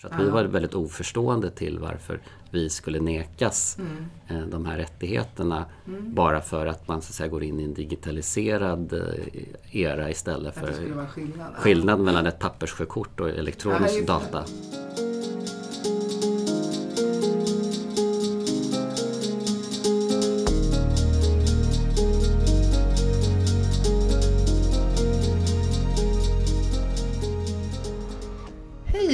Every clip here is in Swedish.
Så att vi var väldigt oförstående till varför vi skulle nekas Mm. eh, de här rättigheterna bara för att man så att säga, går in i en digitaliserad eh, era istället för vara skillnad. Ja. skillnad mellan ett papperssjökort och Ja, elektronisk det. data.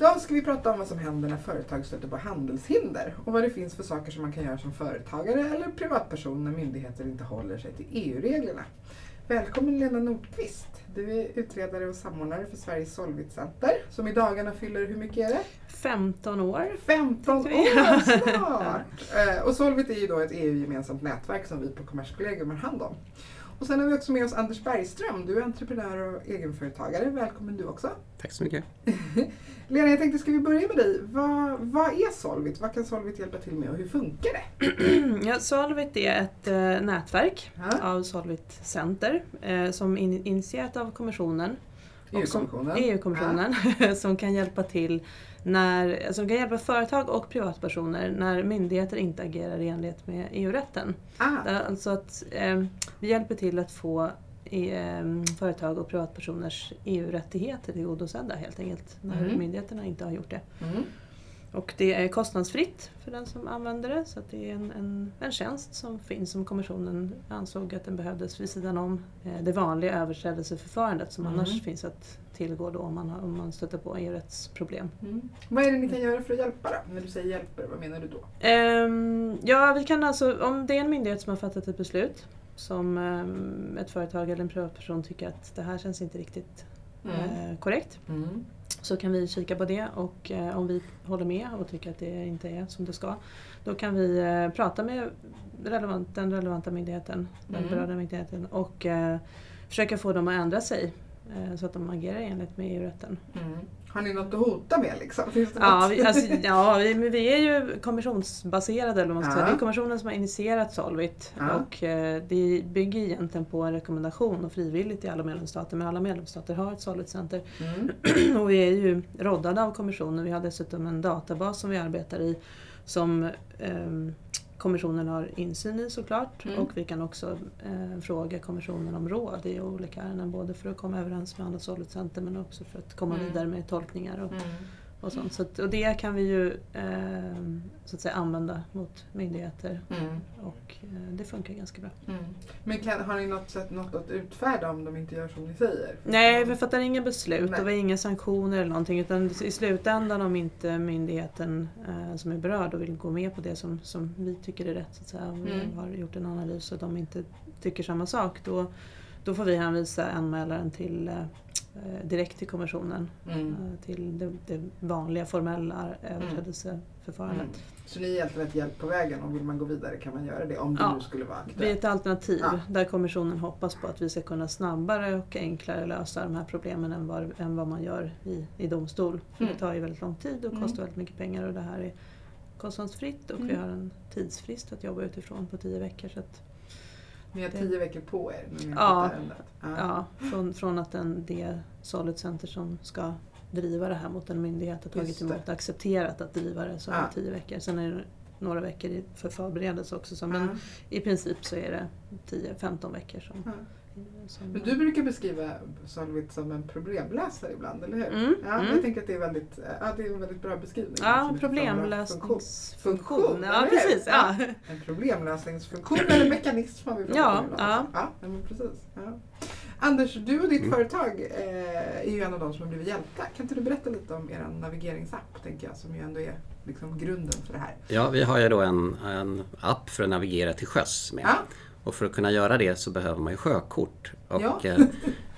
Idag ska vi prata om vad som händer när företag stöter på handelshinder och vad det finns för saker som man kan göra som företagare eller privatperson när myndigheter inte håller sig till EU-reglerna. Välkommen Lena Nordqvist. Du är utredare och samordnare för Sveriges Solvit-center som i dagarna fyller, hur mycket är det? 15 år. 15 Tyckte vi. år snart! Eh, och Solvit är ju då ett EU-gemensamt nätverk som vi på Kommerskollegium har hand om. Och sen har vi också med oss Anders Bergström. Du är entreprenör och egenföretagare. Välkommen du också. Tack så mycket. Lena, jag tänkte, ska vi börja med dig? Vad, vad är Solvit? Vad kan Solvit hjälpa till med och hur funkar det? Ja, Solvit är ett eh, nätverk Ja. av Solvit Center eh, som in, initierat av kommissionen. och som- EU-kommissionen? EU-kommissionen som kan hjälpa till när, som kan hjälpa företag och privatpersoner när myndigheter inte agerar i enlighet med EU-rätten. Ah, är alltså att eh, vi hjälper till att få eh, företag och privatpersoners EU-rättigheter tillgodosedda helt enkelt när Mhm. myndigheterna inte har gjort det. mm. Och det är kostnadsfritt för den som använder det så det är en, en, en tjänst som finns som Kommissionen ansåg att den behövdes vid sidan om eh, det vanliga överträdelseförfarandet som Mhm. annars finns att tillgå då om man, om man stöter på EU-rättsproblem. Mm. Vad är det ni kan göra för att hjälpa då? När du säger hjälper, vad menar du då? Ehm, ja, vi kan alltså, om det är en myndighet som har fattat ett beslut som ehm, ett företag eller en privatperson tycker att det här känns inte riktigt eh, korrekt Mm. Så kan vi kika på det och eh, om vi håller med och tycker att det inte är som det ska då kan vi eh, prata med relevant, den relevanta myndigheten, den Mm. berörda myndigheten och eh, försöka få dem att ändra sig så att de agerar enligt med EU-rätten. Mm. Har ni något att hota med liksom? Ja, vi, alltså, ja vi, men vi är ju kommissionsbaserade eller man ska Ja. säga. Det är kommissionen som har initierat Solvit Ja. och eh, det bygger egentligen på en rekommendation och frivilligt i alla medlemsstater men alla medlemsstater har ett Solvit-center Mm. och vi är ju råddade av kommissionen. Vi har dessutom en databas som vi arbetar i som ehm, kommissionen har insyn i såklart. Mm. Och vi kan också eh, fråga kommissionen om råd i olika ärenden. Både för att komma överens med andra Solvit Center men också för att komma Mm. vidare med tolkningar och, Mm. Och sånt. Så att, och det kan vi ju ehm, så att säga använda mot myndigheter. Mm. Och eh, det funkar ganska bra. Mm. Men kan, har ni något, sätt, något att utfärda om de inte gör som ni säger? Nej, vi fattar inga beslut Nej. och vi har inga sanktioner eller någonting. Utan i slutändan om inte myndigheten eh, som är berörd och vill gå med på det som, som vi tycker är rätt, så att säga, och vi Mm. har gjort en analys och de inte tycker samma sak, då, då får vi hänvisa anmälaren till, eh, direkt till kommissionen. Mm. eh, Till det, det vanliga formella överträdelseförfarandet. Mm. Så ni är egentligen ett hjälp på vägen och vill man gå vidare kan man göra det om det Ja. nu skulle vara Vi är aktuellt. ett alternativ Ja. där kommissionen hoppas på att vi ska kunna snabbare och enklare lösa de här problemen än vad, än vad man gör i, i domstol. För Mm. det tar ju väldigt lång tid och Mm. kostar väldigt mycket pengar och det här är kostnadsfritt och vi Mm. har en tidsfrist att jobba utifrån på tio veckor. Så Ni har tio veckor på er har Ja. Ja. ja, från, från att den, det Solid Center som ska driva det här mot en myndighet har tagit emot och accepterat att driva det så är Ja. tio veckor. Sen är det några veckor för förberedelse också. Så, men i princip så är det 10-15 veckor som. Som Men du brukar beskriva Solvit som en problemlösare ibland, eller hur? Mm, Ja, mm. Jag tänker att det är, väldigt, ja, det är en väldigt bra beskrivning. Ja, funktion. problemlösningsfunktion. Funktion, Ja, precis. Ja. En problemlösningsfunktion eller mekanism har vi pratat Ja, om ja. ja men precis. Ja. Anders, du och ditt Mm. företag eh, är ju en av de som har blivit hjälpta. Kan inte du berätta lite om er navigeringsapp, tänker jag, som ju ändå är liksom grunden för det här? Ja, vi har ju då en, en app för att navigera till sjöss med. Och för att kunna göra det så behöver man ju sjökort. Och Ja. eh,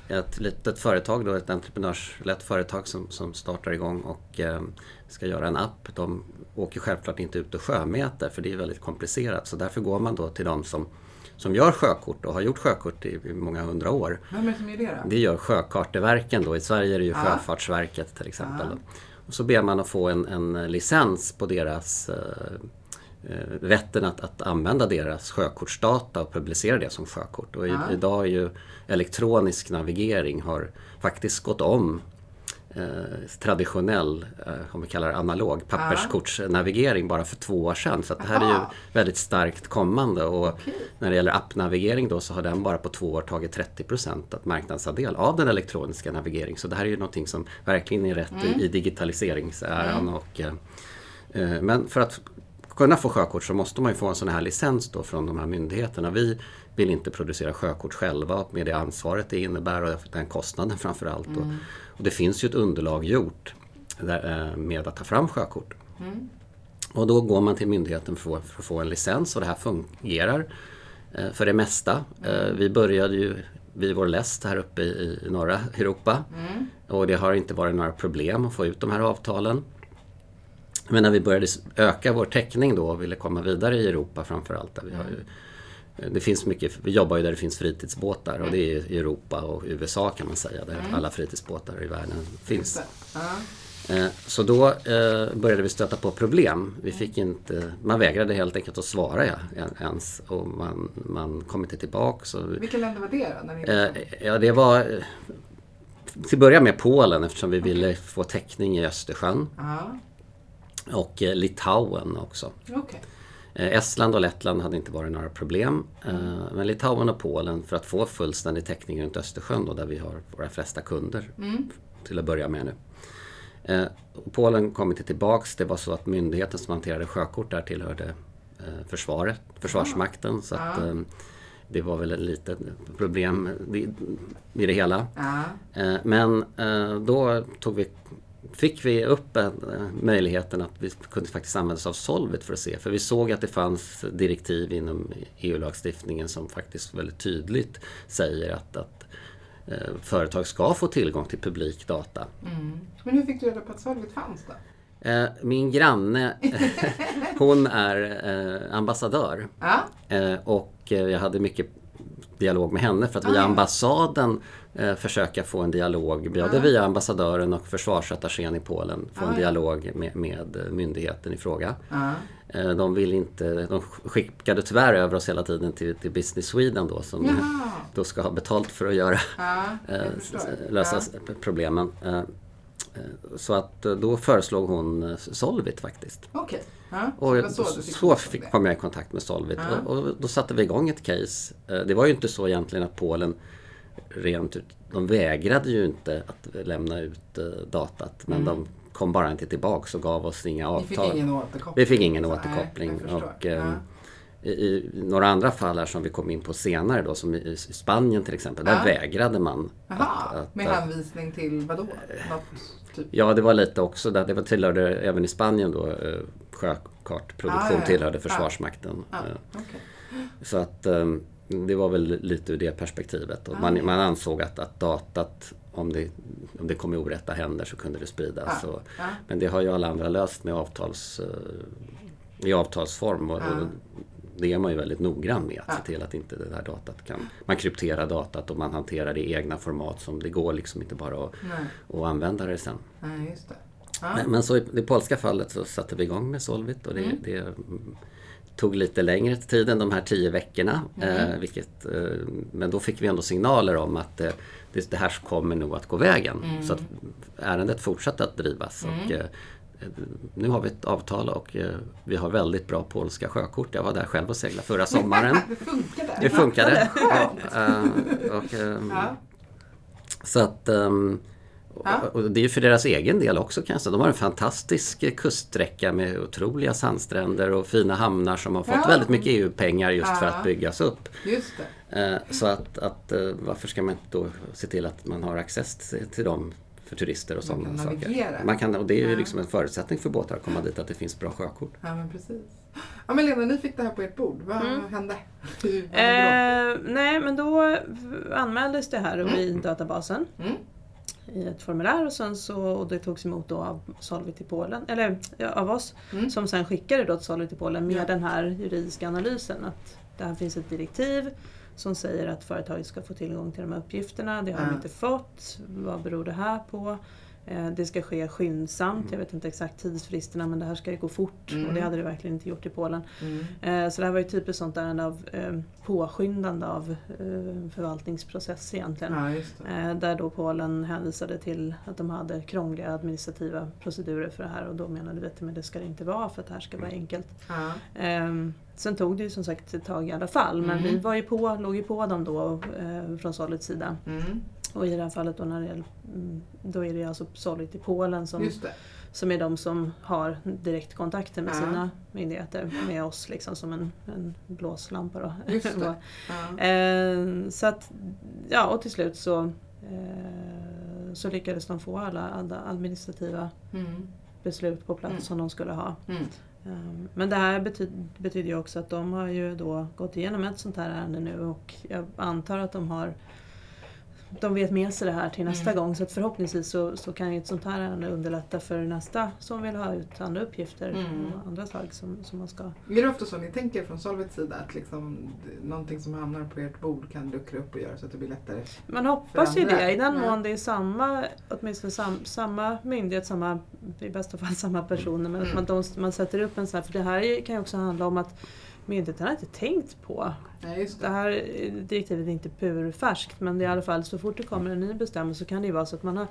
ett litet företag, då, ett entreprenörslett företag som, som startar igång och eh, ska göra en app. De åker självklart inte ut och sjömäter för det är väldigt komplicerat. Så därför går man då till de som, som gör sjökort och har gjort sjökort i, i många hundra år. Vem är det som gör det då? Det gör Sjökarteverken då. I Sverige är det ju Ja. Sjöfartsverket till exempel. Och så ber man att få en, en licens på deras eh, rätten att, att använda deras sjökortsdata och publicera det som sjökort. Och i, Ja. idag är ju elektronisk navigering har faktiskt gått om eh, traditionell, eh, om vi kallar det analog, papperskortsnavigering bara för två år sedan. Så det här är ju Aha. väldigt starkt kommande. Och Okej. när det gäller appnavigering då så har den bara på två år tagit 30% att marknadsandel av den elektroniska navigering. Så det här är ju någonting som verkligen är rätt i, i digitaliseringsäran. Och, eh, eh, men för att kunna få sjökort så måste man ju få en sån här licens då från de här myndigheterna. Vi vill inte producera sjökort själva med det ansvaret det innebär och den kostnaden framför allt. Och, och det finns ju ett underlag gjort där, eh, med att ta fram sjökort. Och då går man till myndigheten för, att få- för att få en licens och det här fungerar eh, för det mesta. Eh, Vi började ju vid vår läst här uppe i, i norra Europa och det har inte varit några problem att få ut de här avtalen. Men när vi började öka vår täckning då och ville komma vidare i Europa framförallt. Där vi har ju, det finns mycket, vi jobbar ju där det finns fritidsbåtar och det är i Europa och USA kan man säga där alla fritidsbåtar i världen finns. Eh, Så då eh, började vi stöta på problem. Vi fick inte, man vägrade helt enkelt att svara ens och man, man kom inte tillbaka. Vilka länder var det då? När ni eh, ja, det var eh, till att börja med Polen eftersom vi ville få täckning i Östersjön och eh, Litauen också. okej. Eh, Estland och Lettland hade inte varit några problem. Eh, Men Litauen och Polen för att få fullständig täckning runt Östersjön då, där vi har våra flesta kunder till att börja med nu. Polen kom inte tillbaks. Det var så att myndigheten som hanterade sjökort där tillhörde försvaret, Försvarsmakten. Så att, eh, det var väl ett litet problem i, det hela. Ja. Eh, Men då tog vi, fick vi upp eh, möjligheten att vi kunde faktiskt använda oss av Solvit för att se. För vi såg att det fanns direktiv inom EU-lagstiftningen som faktiskt väldigt tydligt säger att, att eh, företag ska få tillgång till publik data. Mm. Men hur fick du reda på att Solvit fanns då? Eh, Min granne, hon är eh, ambassadör. Ja, Och jag hade mycket dialog med henne för att via Ah, ja. ambassaden eh, försöka få en dialog, både via ambassadören och försvarsattachén i Polen, få Ah, en ja. dialog med, med eh, myndigheten i fråga. ja. Eh, De vill inte, de skickade tyvärr över oss hela tiden till, till Business Sweden då som Jaha. då ska ha betalt för att göra, Ja, eh, lösa Ja. problemen. Eh, eh, Så att då föreslog hon Solvit faktiskt. Okej. Så Och var så så fick, kom jag i kontakt med Solvit och, och då satte vi igång ett case. Eh, Det var ju inte så egentligen att Polen rent ut, de vägrade ju inte att lämna ut eh, datat men de kom bara inte tillbaks och gav oss inga Mm. Ni fick avtal. ingen återkoppling? Vi fick ingen nej, återkoppling. jag förstår. och, eh, ja. I, några andra fall här som vi kom in på senare då, som i, Spanien till exempel, där Ja. vägrade man. Jaha, att- med att- hänvisning till vadå? Något, typ. Ja, det var lite också där. Det var tillhörde även i Spanien då eh, sjökartproduktion Ah, ja, tillhörde Ah. Försvarsmakten. Ja, Eh, okej. Så att eh, det var väl lite ur det perspektivet. Och Ah, man, man ansåg att, att datat, om det, om det kom i orätta händer så kunde det spridas. Ja, Och. Men det har ju alla andra löst med avtals, eh, i avtalsform. Och, och det är man ju väldigt noggrann med att se till att inte det där datat kan... Man krypterar datat och man hanterar det i egna format som det går liksom inte bara att, att använda det sen. nej, just det. Ja. Men, men så i det polska fallet så satte vi igång med Solvit och det, Mm. det mm, tog lite längre tid än de här tio veckorna. Mm. Eh, vilket, eh, men då fick vi ändå signaler om att eh, det, det här kommer nog att gå vägen. Mm. Så att ärendet fortsatte att drivas. Och, eh, nu har vi ett avtal och eh, vi har väldigt bra polska sjökort. Jag var där själv och seglade förra sommaren. det funkade. Det funkade. Ja, eh, och, ehm, Ja. så att, ehm, och- det är för deras egen del också kanske. De har en fantastisk eh, kuststräcka med otroliga sandstränder och fina hamnar som har fått Ja. väldigt mycket EU-pengar just för Ja. att byggas upp. Just det. Så att, att varför ska man inte då se till att man har access till- till dem för turister och sådana kan saker. navigera. Man kan, och det är ju Ja. liksom en förutsättning för båtar att komma dit att det finns bra sjökort. Ja, men precis. Ja men Lena, ni fick det här på ert bord. Vad Mm. hände? Hur- vad hände Eh, nej, men då anmäldes det här i databasen? Mm. i ett formulär och, sen så, och det togs emot då av Solvit i Polen, eller ja, av oss, Mm. som sen skickade då till Solvit i Polen med Ja. den här juridiska analysen. Att det här finns ett direktiv som säger att företaget ska få tillgång till de här uppgifterna. Det har de inte fått. Vad beror det här på? Eh, Det ska ske skyndsamt. Mm. Jag vet inte exakt tidsfristerna men det här ska ju gå fort Mm. och det hade det verkligen inte gjort i Polen. Mm. Eh, Så det här var ju typiskt sånt ärende av eh, påskyndande av förvaltningsprocess egentligen. Ja, Där då Polen hänvisade till att de hade krångliga administrativa procedurer för det här och då menade vi att men det ska det inte vara för att det här ska vara enkelt. Ja. Ehm, sen tog det ju som sagt ett tag i alla fall men Mm. vi var ju på, låg ju på dem då från Solits sida. Och i det här fallet då, när det mm, då är det alltså Solit i Polen som, som är de som har direktkontakter med Ja. sina myndigheter, med oss liksom som en, en blåslampa då. Det. Ja. Eh, så att, ja och till slut så, eh, så lyckades de få alla, alla administrativa Mm. beslut på plats Mm. som de skulle ha. Mm. Eh, Men det här betyder, betyder ju också att de har ju då gått igenom ett sånt här ärende nu och jag antar att de har de vet med sig det här till nästa Mm. gång så att förhoppningsvis så, så kan ju ett sånt här ärende underlätta för nästa som vill ha ut andra uppgifter Mm. och andra slag som, som man ska... Är det ofta så ni tänker från Solvets sida att liksom, någonting som hamnar på ert bord kan luckra upp och göra så att det blir lättare? Man hoppas ju andra. det i den Ja. mån det är samma, åtminstone sam, samma myndighet, samma, i bästa fall samma personer men att Mm. man, de, man sätter upp en sån här, för det här kan ju också handla om att myndigheten har inte tänkt på Nej, Det det. här eh, direktivet är inte purfärskt men det är i alla fall så fort det kommer en ny bestämmelse så kan det ju vara så att man har,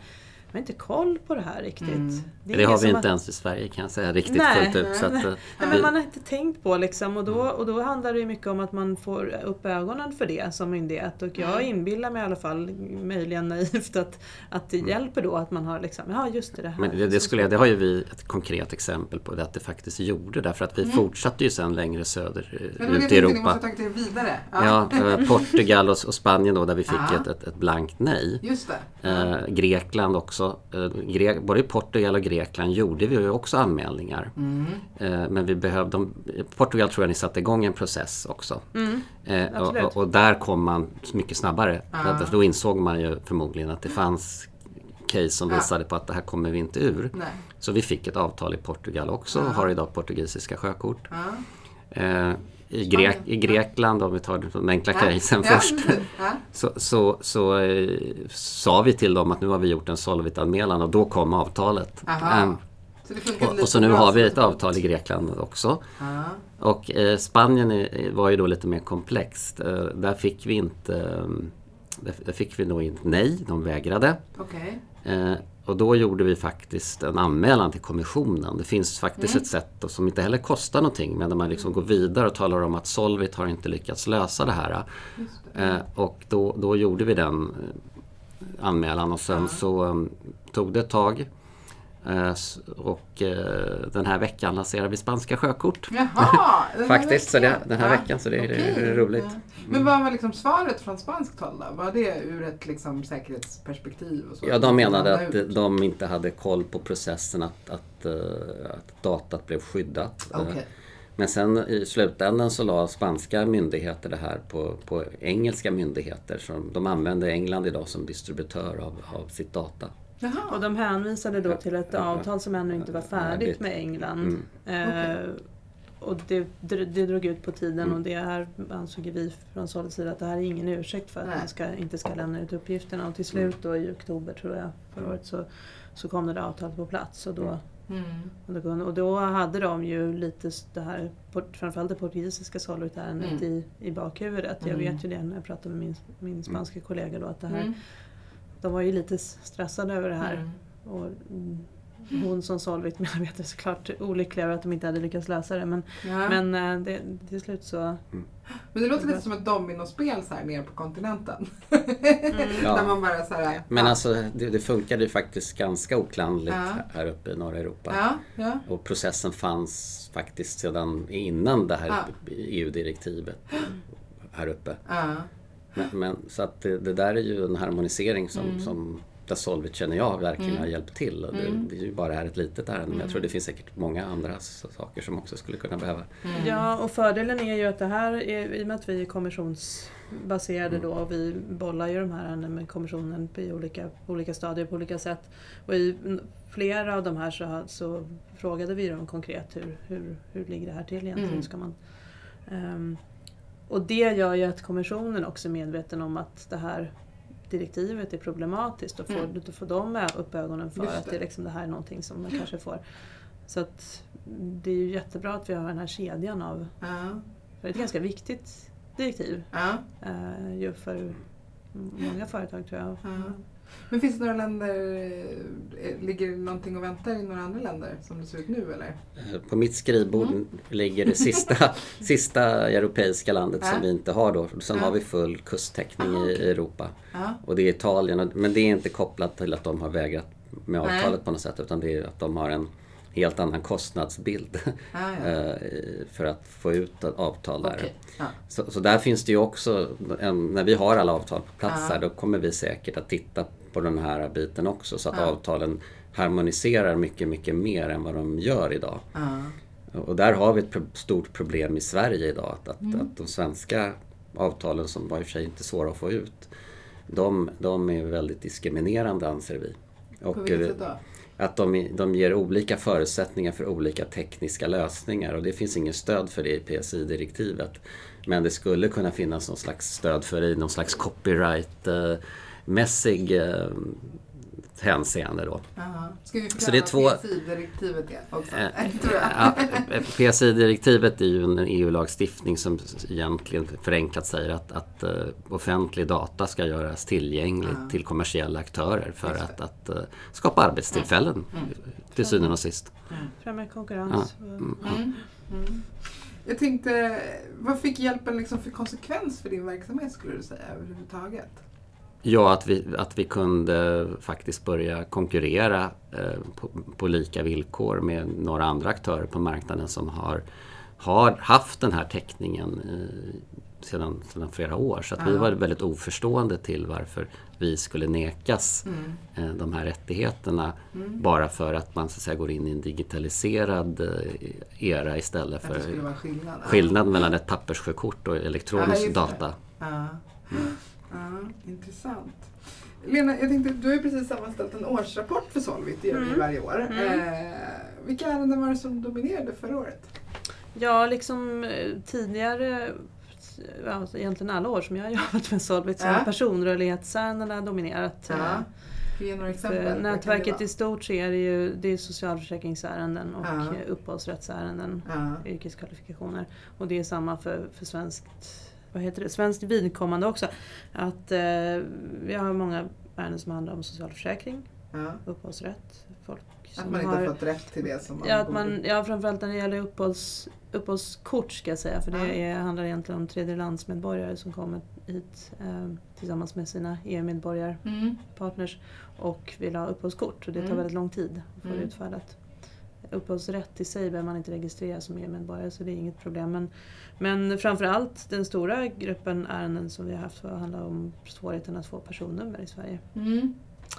har inte koll på det här riktigt. Mm. är Det har vi inte ens i Sverige kan jag säga riktigt Nej, fullt ut. Så att, nej. eh, Nej, vi- men man har inte tänkt på liksom och då, och då handlar det ju mycket om att man får upp ögonen för det som myndighet och jag Mm. inbillar mig i alla fall, möjligen naivt, att, att det hjälper då att man har liksom, ja just det, det här. Men det, det, skulle, det har ju vi ett konkret exempel på det att det faktiskt gjorde därför att vi Mm. fortsatte ju sen längre söder eh, Men det var det ut i tänkte, ni måste Europa. ha tagit er vidare. Ja, eh, Portugal och, och Spanien då där vi fick Ja. ett, ett, ett blankt nej. Just det. Eh, Grekland också. Eh, Gre- både i Portugal och Grekland gjorde vi ju också anmälningar. Mm. Eh, men vi behövde, de, i Portugal tror jag ni satte igång en process också. Mm, Eh, och, och, och där kom man mycket snabbare. Att, då insåg man ju förmodligen att det fanns case som Ja. visade på att det här kommer vi inte ur. Nej. Så vi fick ett avtal i Portugal också och Ja. har idag portugisiska sjökort. Eh, i. Grek, I Grekland, om vi tar de enkla casen Ja, först. Ja. så, så, så eh, sa vi till dem att nu har vi gjort en Solvit-anmälan och då kom avtalet. Aha. Ehm, Så och, och så nu bra har vi ett avtal i Grekland också. Ja. Och eh, Spanien är, var ju då lite mer komplext. Eh, där fick vi inte eh, där, fick vi nog inte nej, de vägrade. Okej. Eh, och då gjorde vi faktiskt en anmälan till kommissionen. Det finns faktiskt Mm. ett sätt då, som inte heller kostar någonting men där man liksom går vidare och talar om att Solvit har inte lyckats lösa det här. Det. Eh, och då, då gjorde vi den eh, anmälan och sen Ja. så um, tog det ett tag. Eh, och eh, den här veckan lanserar vi spanska sjökort. Jaha! Faktiskt, så det, den här Ja, veckan så det, är- det är roligt. Ja. Men vad var liksom svaret från spanskt håll då? Var det ur ett liksom säkerhetsperspektiv? Och så? Ja, de menade att ut? de inte hade koll på processen att, att, eh, att datat blev skyddat. Okej. Men sen i slutändan så la spanska myndigheter det här på, på engelska myndigheter. Så de använder England idag som distributör av, av sitt data. Och Jaha. de hänvisade då till ett avtal som ännu inte var färdigt med England. Mm. Eh, och det, det, det drog ut på tiden Mm. och det här ansåg vi från Solits sida att det här är ingen ursäkt för att Nej. man ska, inte ska lämna ut uppgifterna. Och till slut då i oktober tror jag förra året så, så kom det där avtalet på plats. Och då, Mm. och då, och hade de ju lite det här, framförallt det portugisiska Solvit-ärendet Mm. i, i bakhuvudet. Jag Mm. vet ju det när jag pratade med min, min spanska kollega då att det här, Mm. De var ju lite stressade över det här. Mm. Och mm, hon som Solvit medarbetare såklart olycklig över att de inte hade lyckats lösa det. Men, Ja. men eh, det, till slut så... Men det låter lite som ett dominospel så här mer på kontinenten. Ja. Där man bara så här, Men ja. alltså det, det funkade ju faktiskt ganska oklanderligt Ja. här uppe i norra Europa. Ja, ja. Och processen fanns faktiskt sedan innan det här Ja. EU-direktivet här uppe. Men, men, så att det, det där är ju en harmonisering som, Mm. som där Solvit känner jag verkligen Mm. har hjälpt till. Och det, Mm. det är ju bara här ett litet ärende men jag Mm. tror det finns säkert många andra saker som också skulle kunna behöva. Mm. Ja, och fördelen är ju att det här, är, i och med att vi är kommissionsbaserade Mm. då, och vi bollar ju de här ärendena med kommissionen på olika, på olika stadier på olika sätt. Och i flera av de här så, så frågade vi dem konkret hur, hur, hur ligger det här till egentligen? Mm. Ska man, Ehm, och det gör ju att kommissionen också är medveten om att det här direktivet är problematiskt och får, Mm. då får de upp ögonen för Just att det. det, liksom, det här är någonting som man kanske får. Så att det är ju jättebra att vi har den här kedjan av, Ja. för det är ett ganska viktigt direktiv Ja. eh, ju för många företag tror jag. Ja. Men finns det några länder, eh, ligger någonting och väntar i några andra länder som det ser ut nu eller? Eh, På mitt skrivbord Mm. ligger det sista, sista europeiska landet som Ja. vi inte har då. Sen Ja. har vi full kusttäckning Ah, i okej. Europa. Ja. Och det är Italien, men det är inte kopplat till att de har vägrat med Nej. avtalet på något sätt utan det är att de har en helt annan kostnadsbild Ja, ja. eh, för att få ut avtal där. Okej. Ja. Så, så där finns det ju också, en, när vi har alla avtal på plats Ja. här, då kommer vi säkert att titta på den här biten också så att Ja. avtalen harmoniserar mycket, mycket mer än vad de gör idag. Ja. Och där har vi ett stort problem i Sverige idag. Att, att, Mm. att de svenska avtalen, som var i och för sig inte svåra att få ut, de, de är väldigt diskriminerande anser vi. På Och vilket eh, sätt då? att de, de ger olika förutsättningar för olika tekniska lösningar och det finns ingen stöd för det i PSI-direktivet. Men det skulle kunna finnas någon slags stöd för det i någon slags copyright-mässig eh, hänseende då. Ska vi Så det är förklara två- PSI-direktivet igen också? Eh. Ja, PSI-direktivet är ju en EU-lagstiftning som egentligen förenklat säger att, att eh, offentlig data ska göras tillgänglig Ja. till kommersiella aktörer för att, att eh, skapa arbetstillfällen Mm. till syvende och sist. Främja konkurrens. Mm. Mm. Mm. Jag tänkte, vad fick hjälpen liksom för konsekvens för din verksamhet skulle du säga överhuvudtaget? Ja, att vi, att vi kunde faktiskt börja konkurrera eh, på, på lika villkor med några andra aktörer på marknaden som har, har haft den här täckningen i, sedan, sedan flera år. Så att vi Ja. var väldigt oförstående till varför vi skulle nekas Mm. eh, de här rättigheterna Mm. bara för att man så att säga, går in i en digitaliserad eh, era istället för skillnad? Ja. skillnad mellan ett papperssjökort och Ja, elektronisk det. data. Ja. Ja, intressant. Lena, jag tänkte, du har ju precis sammanställt en årsrapport för Solvit, det gör vi Mm. varje år. Mm. Eh, vilka ärenden var det som dominerade förra året? Ja, liksom eh, tidigare, alltså egentligen alla år som jag har jobbat med Solvit, så Ja. har personrörlighetsärendena dominerat. Ja. Eh, ge några exempel? Nätverket i stort så är det ju det är socialförsäkringsärenden och Ja. eh, upphovsrättsärenden, Ja. yrkeskvalifikationer. Och det är samma för, för svenskt, vad heter det, svenskt vidkommande också. Att eh, vi har många ärenden som handlar om socialförsäkring, Ja. upphovsrätt, folk Att som man inte har fått rätt till det som man Ja, att man, ja, framförallt när det gäller uppehålls, uppehållskort ska jag säga. För det Ja. är, handlar egentligen om tredjelandsmedborgare som kommer hit eh, tillsammans med sina EU-medborgarpartners Mm. och vill ha uppehållskort. Och det tar Mm. väldigt lång tid att få det Mm. utfärdat. Uppehållsrätt i sig behöver man inte registrera som EU-medborgare så det är inget problem. Men, men framförallt den stora gruppen ärenden som vi har haft handlar om svårigheten att få personnummer i Sverige. Mm.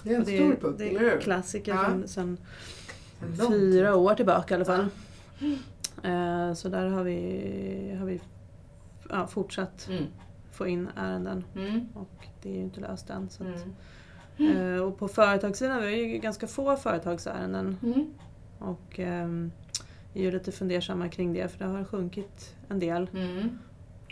Det är en det, stor puck, det är hur? klassiker Ja. En lång fyra år tillbaka i alla fall. Eh, Så där har vi, har vi ja, fortsatt Mm. få in ärenden Mm. och det är ju inte löst än. Så att, Mm. eh, och på företagssidan vi har ju ganska få företagsärenden Mm. Och vi är ju lite fundersamma kring det för det har sjunkit en del. Mm.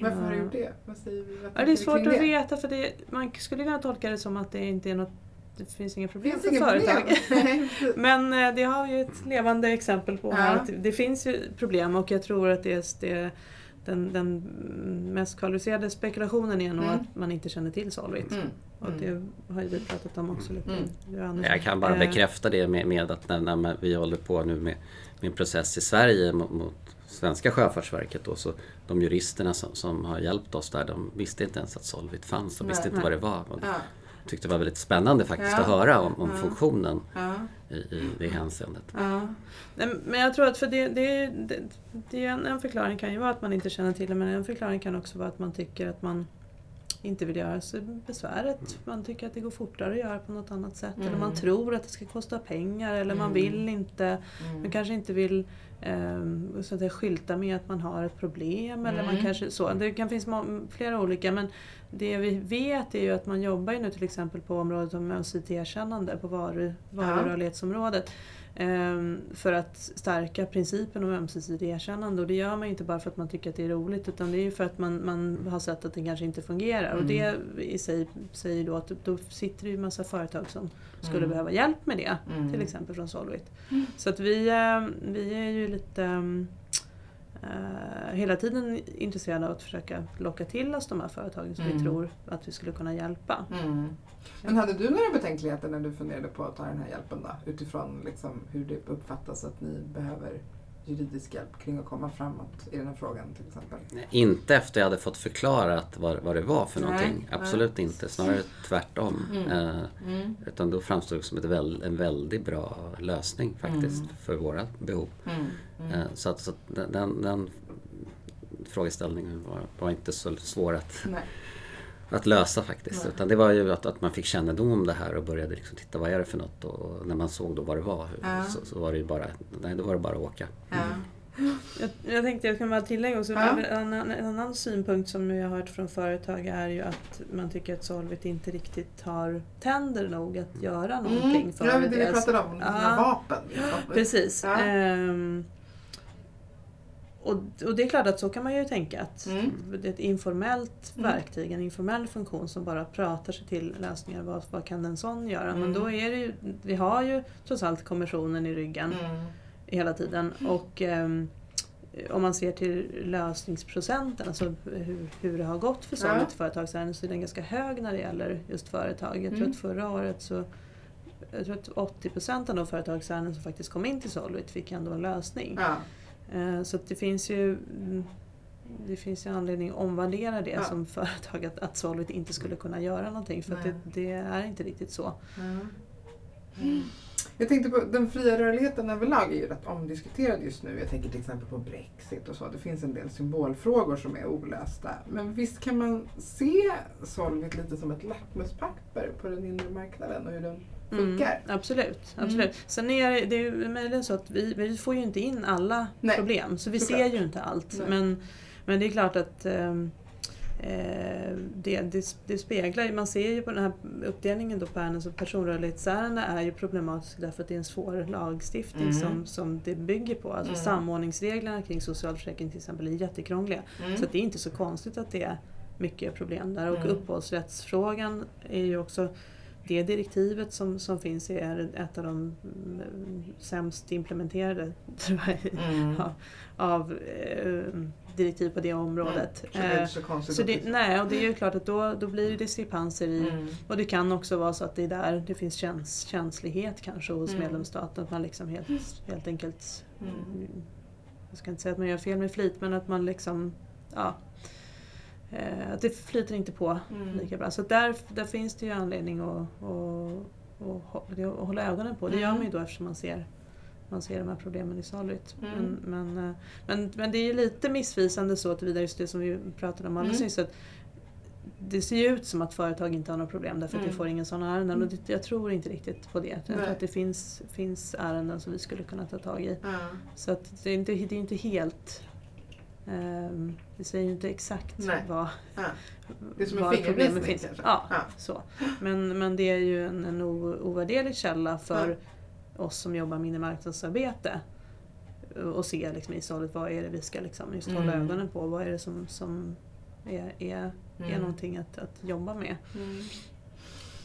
Varför har du Ja. gjort det? Vad säger vi? Ja, det är svårt att det? veta för det, man skulle kunna tolka det som att det inte är något det finns inga problem Finns för inget företag. problem. Men eh, det har vi ju ett levande exempel på. Ja. Att det finns ju problem och jag tror att det är, det, den, den mest kvalificerade spekulationen är nog Mm. att man inte känner till Solvit. Mm. Och Mm. det har ju vi pratat om också. Mm. Jag kan bara Eh, bekräfta det med, med att när, när vi håller på nu med, med en process i Sverige mot, mot svenska Sjöfartsverket då, så de juristerna som, som har hjälpt oss där, de visste inte ens att Solvit fanns. De visste Nej. inte vad det var. Och Ja. Tyckte det var väldigt spännande faktiskt Ja. att höra om, om Ja. funktionen Ja. i, i det hänseendet. Men jag tror att för det, det, det, det en, en förklaring kan ju vara att man inte känner till det men en förklaring kan också vara att man tycker att man inte vill göra sig besväret. Man tycker att det går fortare att göra på något annat sätt. Mm. Eller man tror att det ska kosta pengar eller man Mm. vill inte. Mm. Man kanske inte vill eh, så att säga, skylta med att man har ett problem. Eller man Mm. kanske, så. Det kan finnas flera olika men det vi vet är ju att man jobbar ju nu till exempel på området om ömsesidigt erkännande på varu, varurörlighetsområdet. ehm, för att stärka principen om ömsesidigt erkännande och det gör man ju inte bara för att man tycker att det är roligt utan det är ju för att man, man har sett att det kanske inte fungerar. Och det i sig säger då att då sitter det ju en massa företag som skulle Mm. behöva hjälp med det. Mm. Till exempel från Solvit. Mm. Så att vi, eh, vi är ju lite mm, eh, hela tiden intresserade av att försöka locka till oss de här företagen som Mm. vi tror att vi skulle kunna hjälpa. Mm. Men hade du några betänkligheter när du funderade på att ta den här hjälpen då? Utifrån liksom hur det uppfattas att ni behöver juridisk hjälp kring att komma framåt i den här frågan till exempel? Inte efter jag hade fått förklarat vad, vad det var för Nej, någonting. nej. Absolut inte. Snarare tvärtom. Mm. Eh, Mm. utan då framstod det som ett väl, en väldigt bra lösning faktiskt Mm. för våra behov. Mm. Mm. Eh, så att, så att den, den, den frågeställningen var, var inte så svår att, Nej. att lösa faktiskt. Nej. Utan det var ju att, att man fick kännedom om det här och började liksom titta vad är det för något och när man såg då vad det var Ja. så, så var det ju bara, nej då var det bara att åka. Ja. Jag, jag tänkte jag kan bara tillägga också, Ja. en, annan, en annan synpunkt som jag har hört från företag är ju att man tycker att Solvit inte riktigt har tänder nog att göra någonting Mm. för var det vi pratade om, Ja. vapen. Precis. Ja. Ehm, och, och det är klart att så kan man ju tänka att Mm. det är ett informellt Mm. verktyg, en informell funktion som bara pratar sig till lösningar. Vad, vad kan en sån göra? Men Mm. då är det ju, vi har ju trots allt kommissionen i ryggen Mm. hela tiden. Och ehm, om man ser till lösningsprocenten, alltså hur, hur det har gått för Ja. Solvit i företagsärenden så är den ganska hög när det gäller just företag. Jag tror Mm. att förra året så jag tror att 80% av de företagsärenden som faktiskt kom in till Solvit fick ändå en lösning. Ja. Eh, Så det finns ju mm, det finns ju anledning att omvärdera det Ja. som företag, att, att Solvit inte skulle kunna göra någonting för det, det är inte riktigt så. Mm. Jag tänkte på den fria rörligheten överlag är ju rätt omdiskuterad just nu. Jag tänker till exempel på Brexit och så. Det finns en del symbolfrågor som är olösta. Men visst kan man se Solvit lite som ett lackmuspapper på den inre marknaden och hur den funkar? Mm, absolut. Mm. absolut. Sen är det, ju möjligen så att vi, vi får ju inte in alla Nej, problem, så vi såklart. ser ju inte allt. Nej. Men, men det är klart att eh, det, det, det speglar ju, man ser ju på den här uppdelningen då på ärenden, så personrörlighetsärenden är ju problematisk därför att det är en svår lagstiftning Mm. som, som det bygger på. Alltså Mm. samordningsreglerna kring socialförsäkring till exempel är jättekrångliga. Mm. Så det är inte så konstigt att det är mycket problem där. Och Mm. upphovsrättsfrågan är ju också det direktivet som, som finns är ett av de mm, sämst implementerade tror jag, Mm. av, av eh, direktiv på det området. Så det är Eh, inte så konstigt. så det, nej, och det är ju klart att då, då blir det diskrepanser i Mm. och det kan också vara så att det är där det finns käns, känslighet kanske hos Mm. medlemsstaten. Att man liksom helt, helt enkelt, Mm. jag ska inte säga att man gör fel med flit, men att man liksom, ja, eh, att det flyter inte på Mm. lika bra. Så där, där finns det ju anledning att, att, att, hå- att hålla ögonen på. Det gör Mm. man ju då eftersom man ser, man ser de här problemen i Solvit. Mm. Men, men, eh, men, men det är ju lite missvisande så tillvidare just det som vi pratade om alldeles Mm. nyss. att Det ser ju ut som att företag inte har några problem därför att Mm. vi får ingen sådana ärenden. Och det, jag tror inte riktigt på det. Jag tror Nej. att det finns, finns ärenden som vi skulle kunna ta tag i. Ja. Så att det är inte, det är inte helt... ehm, det säger ju inte exakt Nej. vad, Ja. Det är som en problemet fingervisning finns. Ja, Ja. Så. Men, men det är ju en, en ovärderlig källa för Ja. oss som jobbar med inre marknadsarbete. Och se liksom i Solid vad är det vi ska liksom just hålla Mm. ögonen på. Vad är det som, som är, är, är Mm. någonting att, att jobba med. Mm.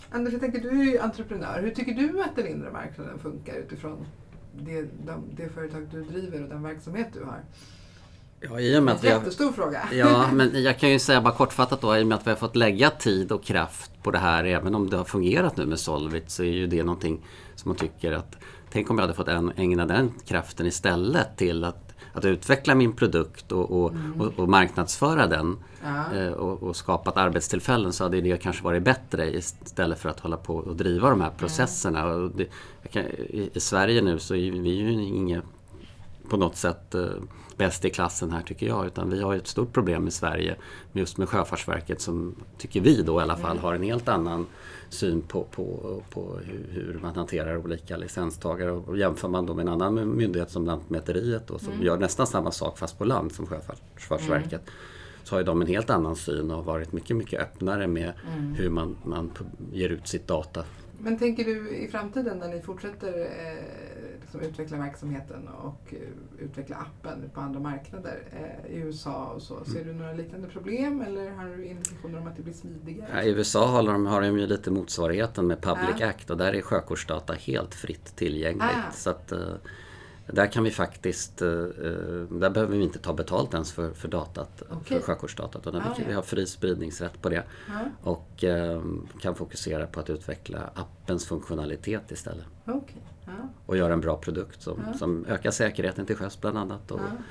Anders, jag tänker, du är ju entreprenör. Hur tycker du att den inre marknaden funkar utifrån det, de, det företag du driver och den verksamhet du har? Ja, i och med En att vi har, jättestor fråga. Ja, men jag kan ju säga bara kortfattat då, i och med att vi har fått lägga tid och kraft på det här, även om det har fungerat nu med Solvit, så är ju det någonting som man tycker att Tänk om jag hade fått ägna den kraften istället till att, att utveckla min produkt och, och, och, och marknadsföra den Ja. eh, och, och skapat arbetstillfällen så hade det kanske varit bättre istället för att hålla på och driva de här processerna. Och det, kan, i, I Sverige nu så är vi ju inget på något sätt eh, bäst i klassen här tycker jag. Utan vi har ett stort problem i Sverige just med Sjöfartsverket som, tycker vi då i alla fall, har en helt annan syn på, på, på hur, man hanterar olika licenstagare. Och jämför man då med en annan myndighet som Lantmäteriet då, som gör nästan samma sak fast på land som Sjöfartsverket. Så har de en helt annan syn och varit mycket, mycket öppnare med hur man, man ger ut sitt data. Men tänker du i framtiden när ni fortsätter eh, liksom utveckla verksamheten och eh, utveckla appen på andra marknader eh, i USA och så. Ser du några liknande problem eller har du indikationer om att det blir smidigare? Ja, I USA har de, har de ju lite motsvarigheten med Public Ja. Act och där är sjökortsdata helt fritt tillgängligt. Ah. Så att, eh, där kan vi faktiskt, där behöver vi inte ta betalt ens för, för datat, Okej. för sjökortsdatat. Utan Ah, vi, ja. vi har fri spridningsrätt på det Ja, och eh, kan fokusera på att utveckla appens funktionalitet istället. okej. Ja, Och göra en bra produkt som, Ja. som ökar säkerheten till sjöss bland annat och, ja,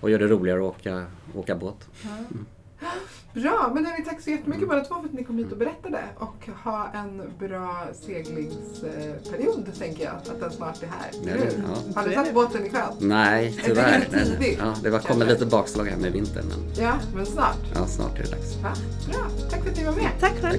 och gör det roligare att åka, åka båt. ja. Bra, men hörni, tack så jättemycket båda två för att ni kom hit och berättade och ha en bra seglingsperiod tänker jag, att den snart är här. Eller hur? ja. Har du satt båten i sjön? Nej, det tyvärr. lite tidigt, Ja, det var, kommer kanske? lite bakslag här med vintern men Ja, men snart. ja, snart är det dags. Ja, bra, tack för att ni var med. Tack själv!